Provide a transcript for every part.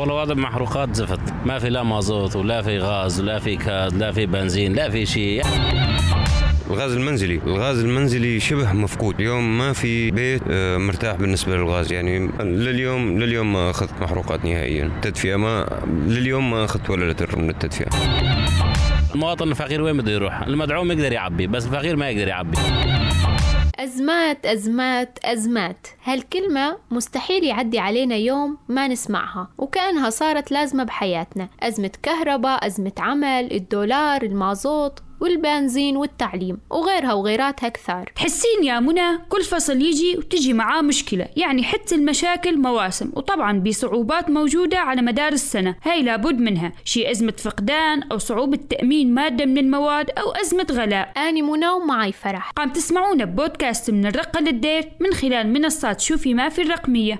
والله وضع محروقات زفت. ما في لا مازوت ولا في غاز ولا في كاد لا في بنزين لا في شيء. الغاز المنزلي الغاز المنزلي شبه مفقود. اليوم ما في بيت آه، مرتاح بالنسبة للغاز. يعني لليوم لليوم ما أخذت محروقات نهائيا. تدفئة ما لليوم ما أخذت ولا لتر من التدفئة. المواطن الفقير وين بده يروح؟ المدعوم يقدر يعبي بس الفقير ما يقدر يعبي. أزمات أزمات أزمات. هالكلمة مستحيل يعدي علينا يوم ما نسمعها وكأنها صارت لازمة بحياتنا. أزمة كهرباء أزمة عمل الدولار المازوت. والبنزين والتعليم وغيرها وغيراتها كثار. تحسين يا منى كل فصل يجي وتجي معاه مشكلة يعني حتى المشاكل مواسم وطبعا بصعوبات موجودة على مدار السنة هاي لابد منها شي أزمة فقدان أو صعوبة تأمين مادة من المواد أو أزمة غلاء. أني منى ومعي فرح. قام تسمعونا بودكاست من الرقة للدير من خلال منصات شوفي ما في الرقمية.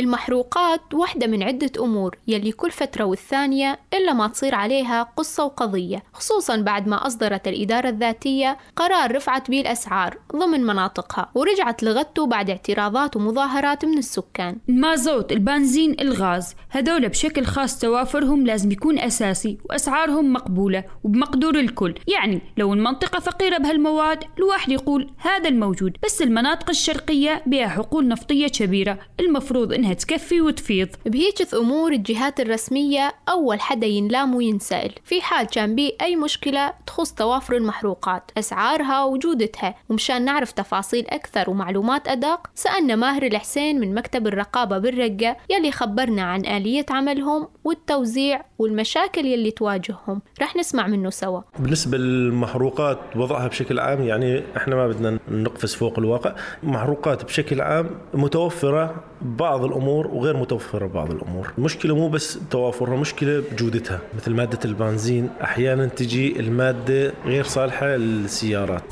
المحروقات واحدة من عدة أمور يلي كل فترة والثانية إلا ما تصير عليها قصة وقضية خصوصا بعد ما أصدرت الإدارة الذاتية قرار رفعت به الأسعار ضمن مناطقها ورجعت لغته بعد اعتراضات ومظاهرات من السكان. المازوت البنزين الغاز هذول بشكل خاص توافرهم لازم يكون أساسي وأسعارهم مقبولة وبمقدور الكل. يعني لو المنطقة فقيرة بهالمواد الواحد يقول هذا الموجود بس المناطق الشرقية بها حقول نفطية كبيرة. المفروض إنها تكفي وتفيض. بهيجث أمور الجهات الرسمية أول حدا ينلام وينسأل. في حال كان بيه أي مشكلة تخص توافر المحروقات أسعارها وجودتها. ومشان نعرف تفاصيل أكثر ومعلومات أدق سألنا ماهر الحسين من مكتب الرقابة بالرقة يلي خبرنا عن آلية عملهم والتوزيع والمشاكل يلي تواجههم. رح نسمع منه سوا. بالنسبة للمحروقات وضعها بشكل عام يعني إحنا ما بدنا نقفز فوق الواقع. محروقات بشكل عام متوفرة بعض الأمور وغير متوفرة بعض الأمور. المشكلة مو بس توافرها مشكلة بجودتها مثل مادة البنزين أحيانا تجي المادة غير صالحة للسيارات.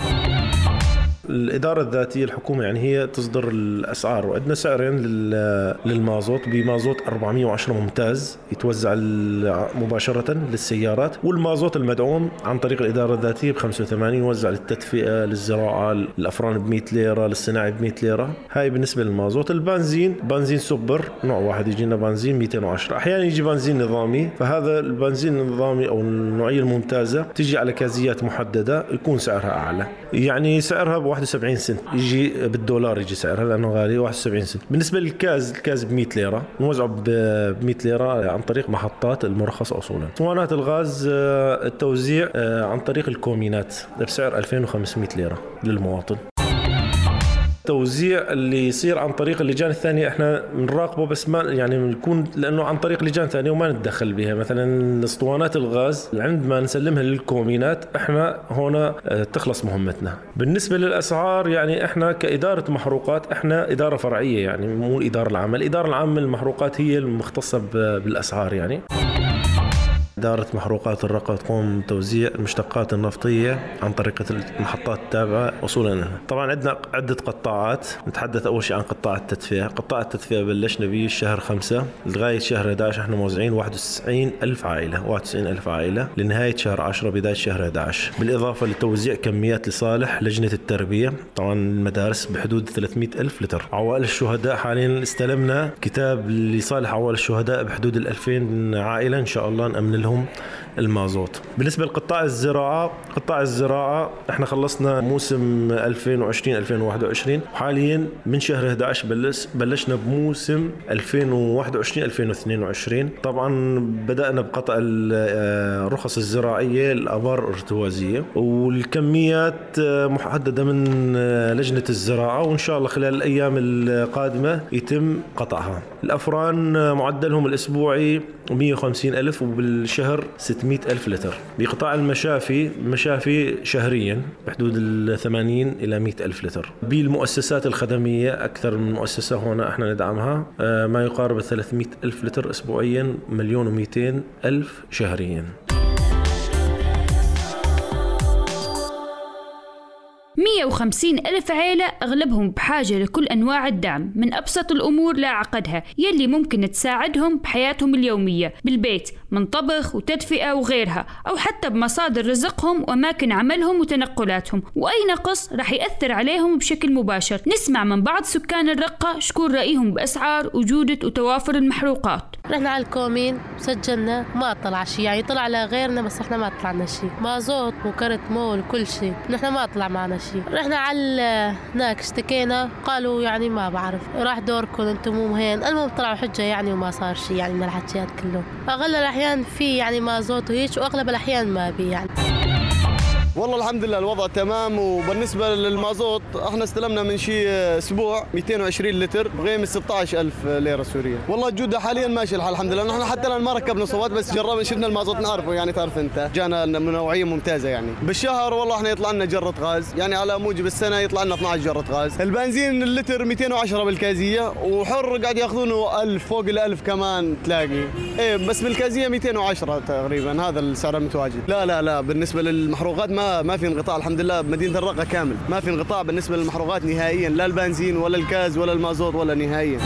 الإدارة الذاتية الحكومة يعني هي تصدر الأسعار وعندنا سعرين للمازوت بمازوت 410 ممتاز يتوزع مباشرة للسيارات والمازوت المدعوم عن طريق الإدارة الذاتية ب 85 يوزع للتدفئة للزراعة الأفران ب 100 ليرة للصناعي ب 100 ليرة. هاي بالنسبة للمازوت. البنزين بنزين سوبر نوع واحد يجينا بنزين 210 أحيانا يجي بنزين نظامي فهذا البنزين النظامي أو النوعية الممتازة تجي على كازيات محددة يكون سعرها أعلى. يعني سعرها ب 71 سنت. يجي بالدولار يجي سعرها لأنه غالي 71 سنت. بالنسبة للكاز الكاز ب 100 ليرة. نوزعه ب 100 ليرة عن طريق محطات المرخصه اصولا. اسطوانات الغاز آه، التوزيع آه، عن طريق الكومينات بسعر 2500 ليرة للمواطن. التوزيع اللي يصير عن طريق اللجان الثانية إحنا بنراقبه بس ما يعني بنكون لأنه عن طريق لجان ثانية وما نتدخل بها. مثلا اسطوانات الغاز عندما نسلمها للكومينات إحنا هنا آه، تخلص مهمتنا. بالنسبة للأسعار يعني إحنا كإدارة محروقات إحنا إدارة فرعية يعني مو الاداره العامه الاداره العامه للمحروقات هي المختصة بالأسعار يعني. إدارة محروقات الرقة تقوم بتوزيع المشتقات النفطية عن طريق المحطات التابعة وصولا لها. طبعا عندنا عدة قطاعات. نتحدث أول شيء عن قطاع التدفئة. قطاع التدفئة بلشنا به شهر خمسة. لغاية شهر 11 إحنا موزعين 91 ألف عائلة. 91 ألف عائلة. لنهاية شهر 10 بداية شهر 11 بالإضافة لتوزيع كميات لصالح لجنة التربية. طبعا المدارس بحدود 300 ألف لتر. عوائل الشهداء حاليا استلمنا كتاب لصالح عوائل الشهداء بحدود ال 2000 عائلة. إن شاء الله نأمن لهم لهم المازوت. بالنسبة لقطاع الزراعة قطاع الزراعة إحنا خلصنا موسم 2020 2021 وحاليا من شهر 11 بلش بلشنا بموسم 2021 2022 طبعا بدأنا بقطع الرخص الزراعية الآبار الارتوازية. والكميات محددة من لجنة الزراعة وإن شاء الله خلال الأيام القادمة يتم قطعها. الأفران معدلهم الأسبوعي 150 ألف وبالشهر 600 ألف لتر. بقطاع المشافي المشافي شهريا بحدود ال 80 إلى 100 ألف لتر. بالمؤسسات الخدمية أكثر من مؤسسة هنا إحنا ندعمها. آه، ما يقارب 300 ألف لتر أسبوعيا مليون و200 ألف شهريا. 150 ألف عيلة أغلبهم بحاجة لكل أنواع الدعم من أبسط الأمور لأعقدها يلي ممكن تساعدهم بحياتهم اليومية. بالبيت من طبخ وتدفئة وغيرها أو حتى بمصادر رزقهم وأماكن عملهم وتنقلاتهم. وأي نقص رح يأثر عليهم بشكل مباشر. نسمع من بعض سكان الرقة شكون رأيهم بأسعار وجودة وتوافر المحروقات. رحنا على الكومين سجلنا ما طلع شيء يعني طلع لغيرنا بس إحنا ما طلعنا شيء مازوت وكرت مول كل شيء نحن ما طلع معنا شيء رحنا على هناك اشتكينا. قالوا يعني ما بعرف. راح دوركم أنتم مو مهين. المهم طلعوا حجة يعني وما صار شيء يعني من الحكيات كله اغلب الاحيان في يعني مازوت وهيك وأغلب الأحيان ما بي يعني. والله الحمد لله الوضع تمام. وبالنسبة للمازوت إحنا استلمنا من شيء أسبوع 220 لتر بقيمة 16000 ليرة سورية. والله الجودة حاليا ماشي الحال الحمد لله. نحن حتى الآن ما ركبنا صوات بس جربنا شفنا المازوت نعرفه يعني تعرف انت. جانا نوعية ممتازة يعني. بالشهر والله إحنا يطلع لنا جرة غاز يعني على موجب السنة يطلع لنا 12 جرة غاز. البنزين اللتر 210 بالكازية وحر قاعد ياخذونه 1000 فوق ال 1000 كمان تلاقي. إيه بس بالكازية 210 تقريبا هذا السعر المتواجد. لا لا لا بالنسبة للمحروقات ما ما في انقطاع الحمد لله بمدينة الرقة كامل. ما في انقطاع بالنسبة للمحروقات نهائيا لا البنزين ولا الكاز ولا المازوت ولا نهائيا.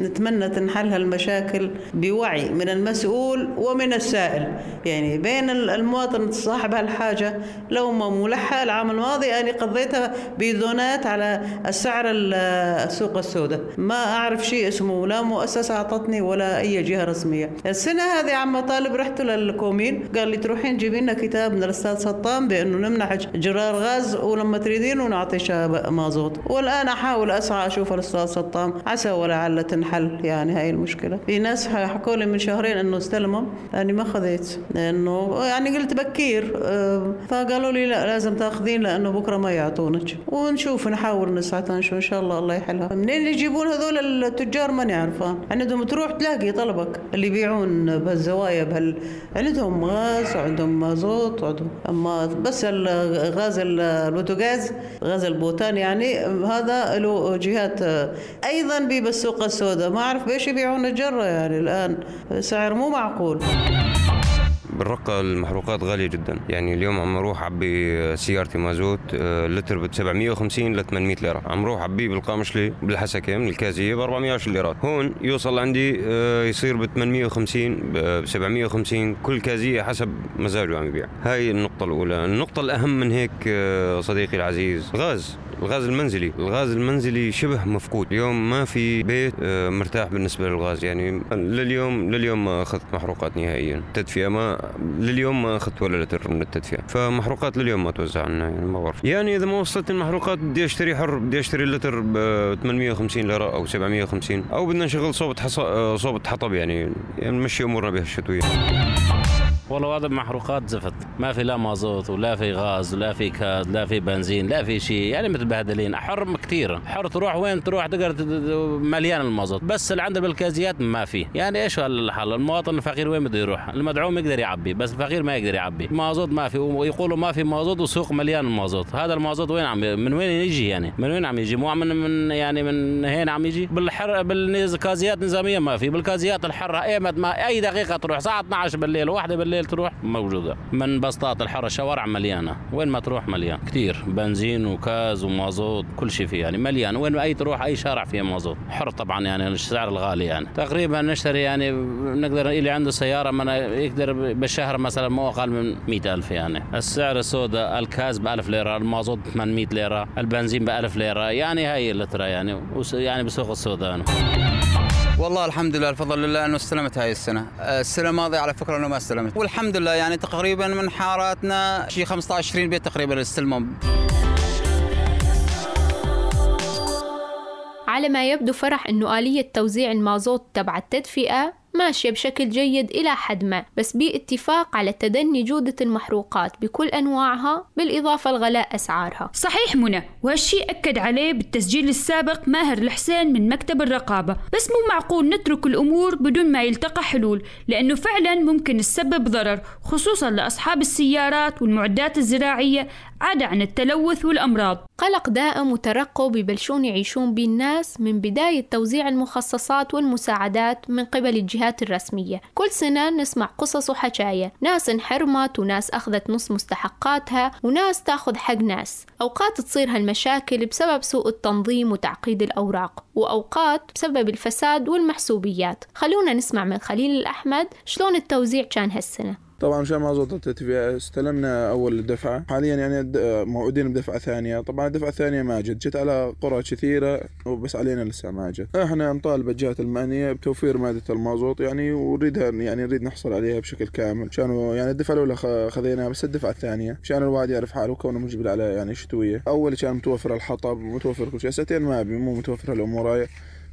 نتمنى تنحل هالمشاكل بوعي من المسؤول ومن السائل. يعني بين المواطن صاحب هالحاجة لو ما ملحة العام الماضي أنا قضيتها بيدونات على السعر السوق السوداء. ما أعرف شيء اسمه لا مؤسسة أعطتني ولا أي جهة رسمية. السنة هذه عم طالب رحت للكومين. قال لي تروحين جيبي لنا كتاب من الأستاذ سطام بأنه نمنح جرار غاز ولما تريدين ونعطي مازوت. والآن أحاول أسعى أشوف الأستاذ سطام. عسى ولعل تنحل حل يعني هاي المشكلة. في ناس حكوا لي من شهرين إنه استلموا لاني ما خذيت لأنه يعني قلت بكير آه، فقالوا لي لا لازم تاخذين لأنه بكرة ما يعطونك. ونشوف نحاول نسعى نشوف إن شاء الله الله يحلها. منين يجيبون هذول التجار ما نعرفها عندهم تروح تلاقي طلبك اللي يبيعون بهالزوايا بهال عندهم غاز وعندهم مازوت وعندهم أما بس الغاز البوتاغاز غاز البوتان يعني هذا له جهات أيضا بالسوق السوداء هذا ما أعرف بإيش يبيعون الجرة يعني الآن. سعر مو معقول. بالرقة المحروقات غالية جدا. يعني اليوم عم أروح أعبي سيارتي مازوت آه، لتر ب 750 ل 800 ليرة. عم أروح أعبيه بالقامشلي بالحسكة من الكازية ب 420 ليرات. هون يوصل عندي آه، يصير ب 850 ب 750 كل كازية حسب مزاجه عم يبيع. هاي النقطة الأولى. النقطة الأهم من هيك آه، صديقي العزيز غاز. الغاز المنزلي. الغاز المنزلي شبه مفقود. اليوم ما في بيت آه، مرتاح بالنسبة للغاز. يعني لليوم لليوم ما أخذت محروقات نهائيا. تدفئة ما لليوم ما أخذت ولا لتر من التدفئة. فمحروقات لليوم ما توزع عنا يعني ما بعرف. يعني إذا ما وصلت المحروقات بدي أشتري حر بدي أشتري اللتر ب 850 ليرة أو 750 أو بدنا نشغل صوبة حص... آه، صوبة حطب يعني, يعني نمشي أمورنا بهالشتوية. والله وضع محروقات زفت. ما في لا مازوت ولا في غاز ولا في كاز لا في بنزين لا في شيء يعني متبهدلين. حر كثير. حر تروح وين تروح تقدر مليان المازوت. بس اللي عنده بالكازيات ما في. يعني إيش الحل؟ المواطن الفقير وين بده يروح؟ المدعوم يقدر يعبي بس الفقير ما يقدر يعبي. مازوت ما في. ويقولوا ما في مازوت وسوق مليان المازوت هذا المازوت وين عم من وين يجي يعني؟ من وين عم يجي؟ مو من من يعني من هنا عم يجي؟ بالحر بالكازيات نظامية ما في. بالكازيات الحر أيمت ما أي دقيقة تروح. الساعة 12 بالليل واحدة بالليل. الليل تروح؟ موجودة. من بسطات الحر الشوارع مليانة. وين ما تروح مليان. كثير بنزين وكاز ومازوت كل شيء فيه يعني مليان. وين أي تروح أي شارع فيه مازوت. حر طبعا يعني السعر الغالي يعني. تقريبا نشتري يعني نقدر اللي عنده سيارة من يقدر بالشهر مثلا مو أقل من مئة ألف يعني. السعر السوداء الكاز ب 1000 ليرة المازوت 800 ليرة البنزين ب 1000 ليرة. يعني هاي اللترة يعني يعني بسوق السوداء والله الحمد لله الفضل لله أنه استلمت هاي السنة، السنة الماضية على فكرة أنه ما استلمت، والحمد لله يعني تقريبا من حاراتنا شي 15 20 بيت تقريبا استلموا على ما يبدو فرح أنه آلية توزيع المازوت تبع التدفئة ماشية بشكل جيد إلى حد ما بس باتفاق على تدني جودة المحروقات بكل أنواعها بالإضافة لغلاء أسعارها. صحيح منى وهالشي أكد عليه بالتسجيل السابق ماهر الحسين من مكتب الرقابة. بس مو معقول نترك الأمور بدون ما يلتقى حلول لأنه فعلا ممكن تسبب ضرر خصوصا لأصحاب السيارات والمعدات الزراعية عدا عن التلوث والأمراض. قلق دائم وترقب ببلشون يعيشون به الناس من بداية توزيع المخصصات والمساعدات من قبل الجهات الجهات الرسمية. كل سنة نسمع قصص وحكاية. ناس انحرمت وناس أخذت نص مستحقاتها وناس تاخذ حق ناس. أوقات تصير هالمشاكل بسبب سوء التنظيم وتعقيد الأوراق وأوقات بسبب الفساد والمحسوبيات. خلونا نسمع من خليل الأحمد شلون التوزيع كان هالسنة. طبعا مشان ما زبطت التدفئة استلمنا أول دفعة. حاليا يعني موعودين بدفعة ثانية. طبعا الدفعة الثانية ما جت جت على قرى كثيرة وبس علينا لسه ما جت. إحنا نطالب الجهات المعنية بتوفير مادة المازوت يعني ونريدها يعني نريد نحصل عليها بشكل كامل. مشان يعني الدفعة الأولى خذيناها بس الدفعة الثانية. مشان الواحد يعرف حاله؟ كونه مجبل على يعني شتوية. أول كان متوفر الحطب متوفر كل شيء. سنتين ما بي مو متوفر الأمور هاي.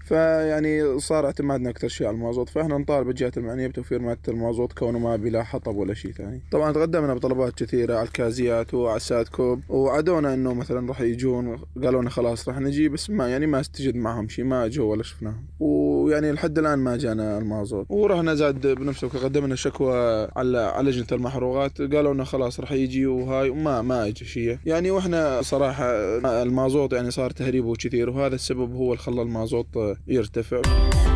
فيعني صار اعتمادنا أكثر شيء على المازوت. فإحنا نطالب الجهات المعنية بتوفير مادة المازوت كونه ما بلا حطب ولا شيء ثاني. طبعا تقدمنا بطلبات كثيرة على الكازيات وعلى السادكوب. وعدونا إنه مثلا راح يجون قالوا لنا خلاص راح نجي بس ما يعني ما استجد معهم شيء ما أجوا ولا شفناهم. ويعني لحد الآن ما جانا المازوت. ورحنا زاد بنفس الوقت قدمنا شكوى على على لجنة المحروقات. قالوا لنا خلاص راح يجي وهاي وما ما اجى شيء. يعني وإحنا صراحة المازوت يعني صار تهريبه كثير وهذا السبب هو اللي خلى المازوت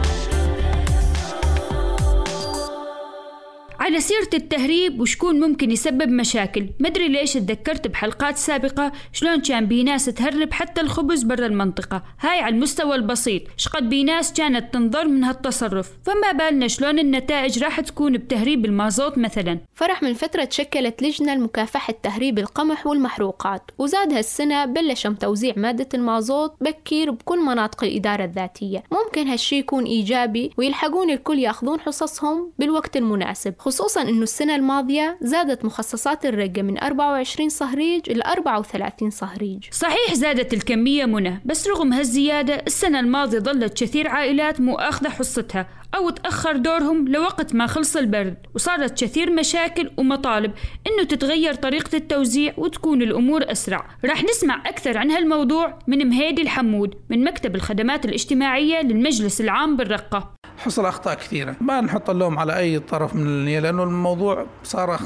على سيرة التهريب وشكون ممكن يسبب مشاكل. مدري ليش تذكرت بحلقات سابقة شلون كان بي ناس تهرب حتى الخبز برا المنطقة. هاي على المستوى البسيط. شقد بي ناس كانت تنظر من هالتصرف؟ فما بالنا شلون النتائج راح تكون بتهريب المازوت مثلا. فرح من فترة تشكلت لجنة لمكافحة تهريب القمح والمحروقات وزاد هالسنة بلشم توزيع مادة المازوت بكير بكل مناطق الإدارة الذاتية. ممكن هالشي يكون إيجابي ويلحقون الكل يأخذون حصصهم بالوقت المناسب خصوصا أنه السنة الماضية زادت مخصصات الرقة من 24 صهريج إلى 34 صهريج. صحيح زادت الكمية منى بس رغم هالزيادة السنة الماضية ظلت كثير عائلات مو أخذة حصتها. أو تأخر دورهم لوقت ما خلص البرد. وصارت كثير مشاكل ومطالب إنه تتغير طريقة التوزيع وتكون الأمور أسرع. راح نسمع أكثر عن هالموضوع من مهيدي الحمود من مكتب الخدمات الاجتماعية للمجلس العام بالرقة. حصل أخطاء كثيرة. ما نحط اللوم على أي طرف من النية لأنه الموضوع صار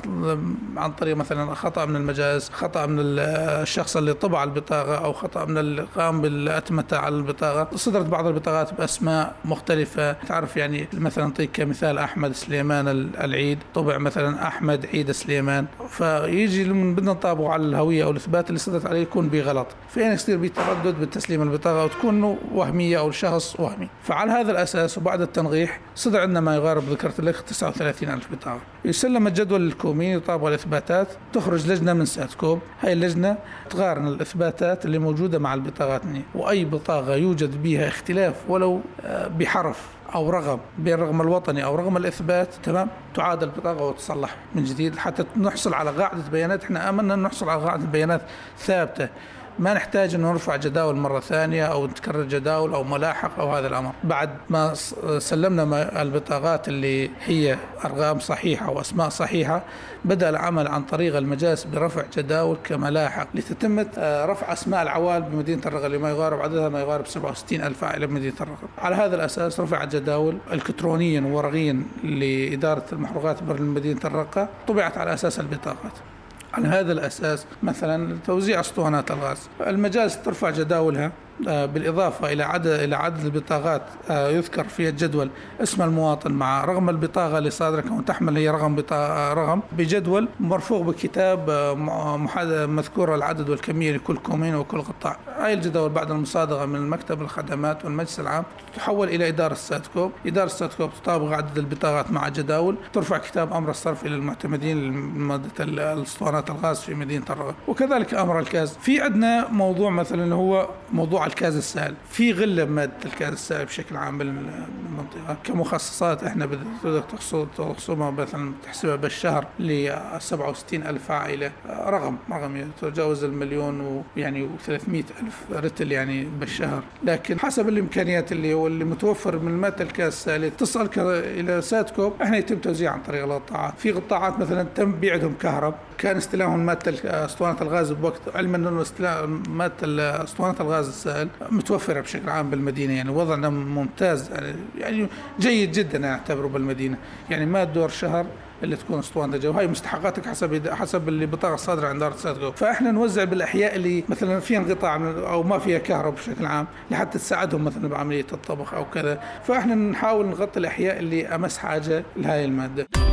عن طريق مثلا خطأ من المجاز خطأ من الشخص اللي طبع البطاقة أو خطأ من اللي قام بالأتمتة على البطاقة. صدرت بعض البطاقات بأسماء مختلفة. تعرف يعني مثلا نعطيك كمثال أحمد سليمان العيد طبع مثلا أحمد عيد سليمان فيجي من بدنا نطابقه على الهوية أو الإثبات اللي صدرت عليه يكون بغلط. فين يصير بتردد بالتسليم البطاقه وتكون وهمية أو الشخص وهمي. فعلى هذا الأساس وبعد التنغيح صدر عندنا ما يقارب ذكرت لك 39 ألف بطاقة. يسلم الجدول للكومي يطابق الإثباتات. تخرج لجنة من ساتكوب هاي اللجنة تقارن الإثباتات اللي موجودة مع البطاقات وأي بطاقة يوجد بها اختلاف ولو آه، بحرف. أو رقم بين الرقم الوطني أو رقم الإثبات تمام؟ تعاد البطاقه وتصلح من جديد حتى نحصل على قاعدة بيانات. إحنا املنا نحصل على قاعدة بيانات ثابتة. ما نحتاج انه نرفع جداول مرة ثانية أو نتكرر جداول أو ملاحق أو هذا الأمر. بعد ما سلمنا البطاقات اللي هي أرقام صحيحة واسماء صحيحة بدأ العمل عن طريق المجالس برفع جداول كملاحق لتتمه آه، رفع أسماء العوائل بمدينة الرغم اللي ما يقارب عددها ما يقارب 67 ألف عائلة بمدينة الرغم على هذا الأساس رفعت جداول الكترونيا وورقيا لإدارة المحروقات بمدينه الرقة. طبعت على أساس البطاقات. على هذا الأساس مثلا توزيع أسطوانات الغاز. المجالس ترفع جداولها. بالإضافة إلى عدد إلى عدد البطاقات آه، يذكر في الجدول اسم المواطن مع رقم البطاقة اللي صادرة تحمل هي رقم بطاقة رقم بجدول مرفوق بكتاب آه، مذكور العدد والكمية لكل كومين وكل قطاع. هاي الجدول بعد المصادقة من المكتب الخدمات والمجلس العام تحول إلى إدارة الساتكوب. إدارة الساتكوب تطابق عدد البطاقات مع الجداول ترفع كتاب أمر الصرف إلى المعتمدين لمادة الأسطوانات الغاز في مدينة الرقة. وكذلك أمر الكاز في عندنا موضوع مثلا هو موضوع الكاز السائل في قلة بمادة الكاز السائل بشكل عام بالمنطقة. كمخصصات إحنا بدك تخصمها مثلا تحسبها بالشهر ل 67 ألف عائلة. رقم رقم يتجاوز المليون ويعني و300 ألف رتل يعني بالشهر. لكن حسب الإمكانيات اللي هو اللي متوفر من ماده الكاز السائله تصل إلى ساتكوب. إحنا يتم توزيع عن طريق القطاعات في قطاعات مثلا تم بيعهم كهرب. كان استلامهم مادة أسطوانة الغاز بوقت علما أنه استلام مادة أسطوانة الغاز السائل متوفرة بشكل عام بالمدينة يعني وضعنا ممتاز يعني جيد جدا أعتبره بالمدينة. يعني ما تدور شهر اللي تكون أسطوانة جو هاي مستحقاتك حسب حسب اللي بطاقة الصادره عند إدارة السيادة فإحنا نوزع بالأحياء اللي مثلا فيها انقطاع أو ما فيها كهرباء بشكل عام لحتى تساعدهم مثلا بعملية الطبخ أو كذا. فإحنا نحاول نغطي الأحياء اللي أمس حاجة لهي المادة.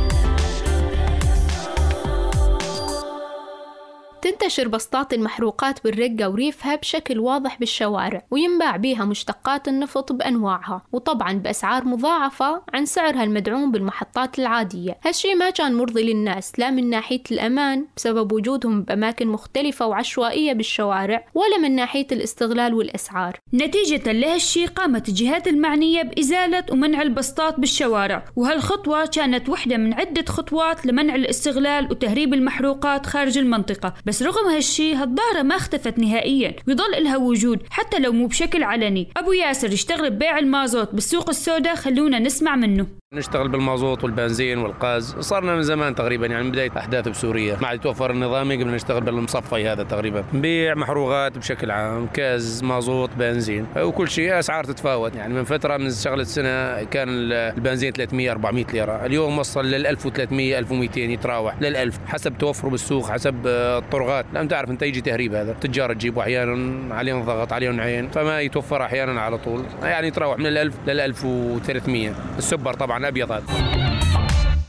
تنتشر بسطات المحروقات بالرقة وريفها بشكل واضح بالشوارع وينباع بيها مشتقات النفط بأنواعها وطبعا بأسعار مضاعفة عن سعرها المدعوم بالمحطات العادية. هالشي ما كان مرضي للناس لا من ناحية الأمان بسبب وجودهم بأماكن مختلفة وعشوائية بالشوارع ولا من ناحية الاستغلال والأسعار. نتيجة لهالشي قامت الجهات المعنية بإزالة ومنع البسطات بالشوارع وهالخطوة كانت وحدة من عدة خطوات لمنع الاستغلال وتهريب المحروقات خارج المنطقة. بس رغم هالشي هالظاهرة ما اختفت نهائيا. ويضل إلها وجود حتى لو مو بشكل علني. أبو ياسر يشتغل ببيع المازوت بالسوق السوداء خلونا نسمع منه. نشتغل بالمازوت والبنزين والغاز. صارنا من زمان تقريبا يعني من بداية أحداث بسوريا. ما عاد يتوفر النظامي قبل نشتغل بالمصفي هذا تقريبا. نبيع محروقات بشكل عام كاز مازوت بنزين. وكل شيء أسعار تتفاوت. يعني من فترة من شغلة سنة كان البنزين 300 400 ليرة. اليوم وصل لل 1300 1200 يتراوح لل 1000 حسب توفره بالسوق حسب الطرقات. لا تعرف أنت يجي تهريب هذا. التجار تجيبوا أحيانا عليهم ضغط عليهم عين. فما يتوفر أحيانا على طول. يعني يتراوح من ال 1000 لل 1300 السبر طبعا أبيض هذا.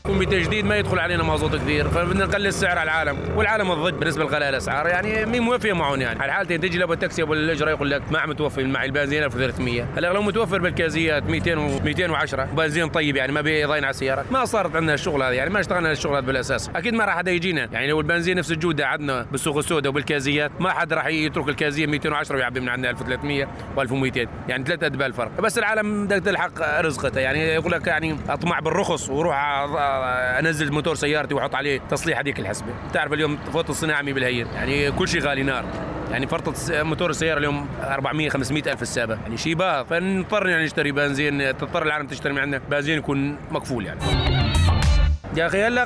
بتجديد ما يدخل علينا مازوت كثير فبدنا نقلل السعر على العالم. والعالم الضد بالنسبة لغلاء الأسعار يعني مين موفيه معهم يعني؟ على حالتين تجي لابو التاكسي ابو الاجره يقول لك ما عم متوفر معي البنزين 1300 هلا لو متوفر بالكازيات 200 و 210 بنزين طيب يعني ما بيضاين على السيارات ما صارت عندنا الشغل هذا يعني ما اشتغلنا الشغل هذا بالأساس. أكيد ما راح حدا يجينا. يعني لو البنزين نفس الجودة عندنا بالسوق السوداء وبالكازيات ما حد راح يترك الكازية 210 ويعبي من عندنا 1300 و1200 يعني ثلاث ادبال فرق. بس العالم بدك تلحق رزقته. يعني يقول لك يعني أطمع بالرخص وروح انزل موتور سيارتي واحط عليه تصليح هذيك الحسبة. بتعرف اليوم فوت الصناعي بالهين يعني كل شيء غالي نار. يعني فرطة موتور السيارة اليوم 400 500 ألف السابة. يعني شيء باهظ. فنضطر يعني نشتري بنزين. تضطر العالم تشتري من عندنا. بنزين يكون مكفول يعني. يا أخي هلا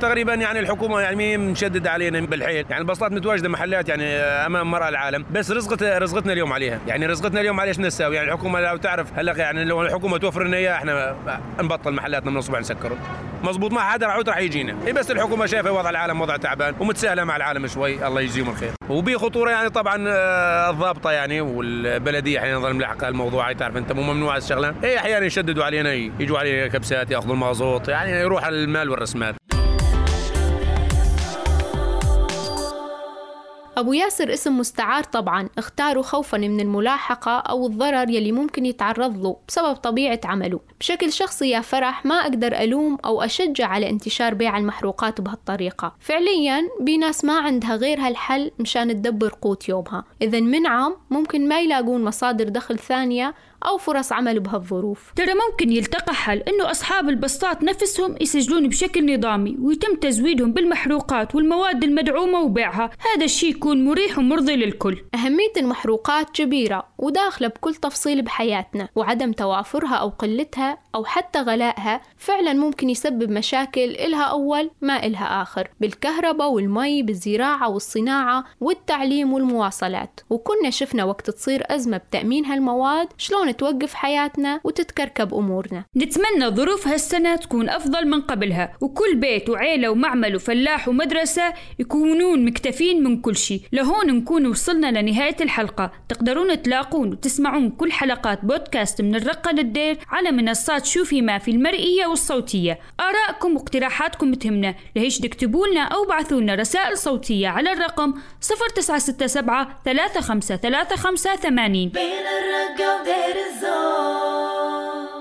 تقريبا يعني الحكومة يعني مشدد علينا بالحيل. يعني البسطات متواجدة محلات يعني أمام مرأى العالم. بس رزقت رزقتنا اليوم عليها. يعني رزقتنا اليوم عليها إيش نساوي؟ يعني الحكومة لو تعرف هلا يعني لو الحكومة توفر لنا إياها إحنا نبطل محلاتنا من الصبح نسكره مزبوط ما حدا راح يجينا. اي بس الحكومة شايفة وضع العالم وضع تعبان ومتساهلة مع العالم شوي. الله يجزيهم الخير. وبي خطوره يعني طبعا الضابطة يعني والبلدية أحيانا نظل ملحقة الموضوع تعرف أنت مو ممنوع الشغلة. اي أحيانا يشددوا علينا يجوا علينا كبسات يأخذوا المازوت يعني يروح المال والرسمات. أبو ياسر اسم مستعار طبعا اختاره خوفا من الملاحقة أو الضرر يلي ممكن يتعرض له بسبب طبيعة عمله. بشكل شخصي يا فرح ما أقدر ألوم أو أشجع على انتشار بيع المحروقات بهالطريقة. فعليا بناس ما عندها غير هالحل مشان تدبر قوت يومها. إذا منعم ممكن ما يلاقون مصادر دخل ثانية أو فرص عمل بهالظروف. ترى ممكن يلتقى حل إنه أصحاب البسطات نفسهم يسجلون بشكل نظامي ويتم تزويدهم بالمحروقات والمواد المدعومة وبيعها. هذا الشيء يكون مريح ومرضي للكل. أهمية المحروقات كبيرة وداخلة بكل تفصيل بحياتنا وعدم توافرها أو قلتها أو حتى غلائها فعلا ممكن يسبب مشاكل إلها أول ما إلها آخر بالكهرباء والمي بالزراعة والصناعة والتعليم والمواصلات. وكنا شفنا وقت تصير أزمة بتأمين هالمواد شلون توقف حياتنا وتتكركب أمورنا. نتمنى ظروف هالسنة تكون أفضل من قبلها وكل بيت وعيلة ومعمل وفلاح ومدرسة يكونون مكتفين من كل شيء. لهون نكون وصلنا لنهاية الحلقة. تقدرون تلاقون وتسمعون كل حلقات بودكاست من الرقة للدير على منصات شوفي ما في المرئية والصوتية. آرائكم واقتراحاتكم تهمنا. لهيش تكتبوا لنا أو بعثوا لنا رسائل صوتية على الرقم 0967 3535 80 بين الرقة ودير coração.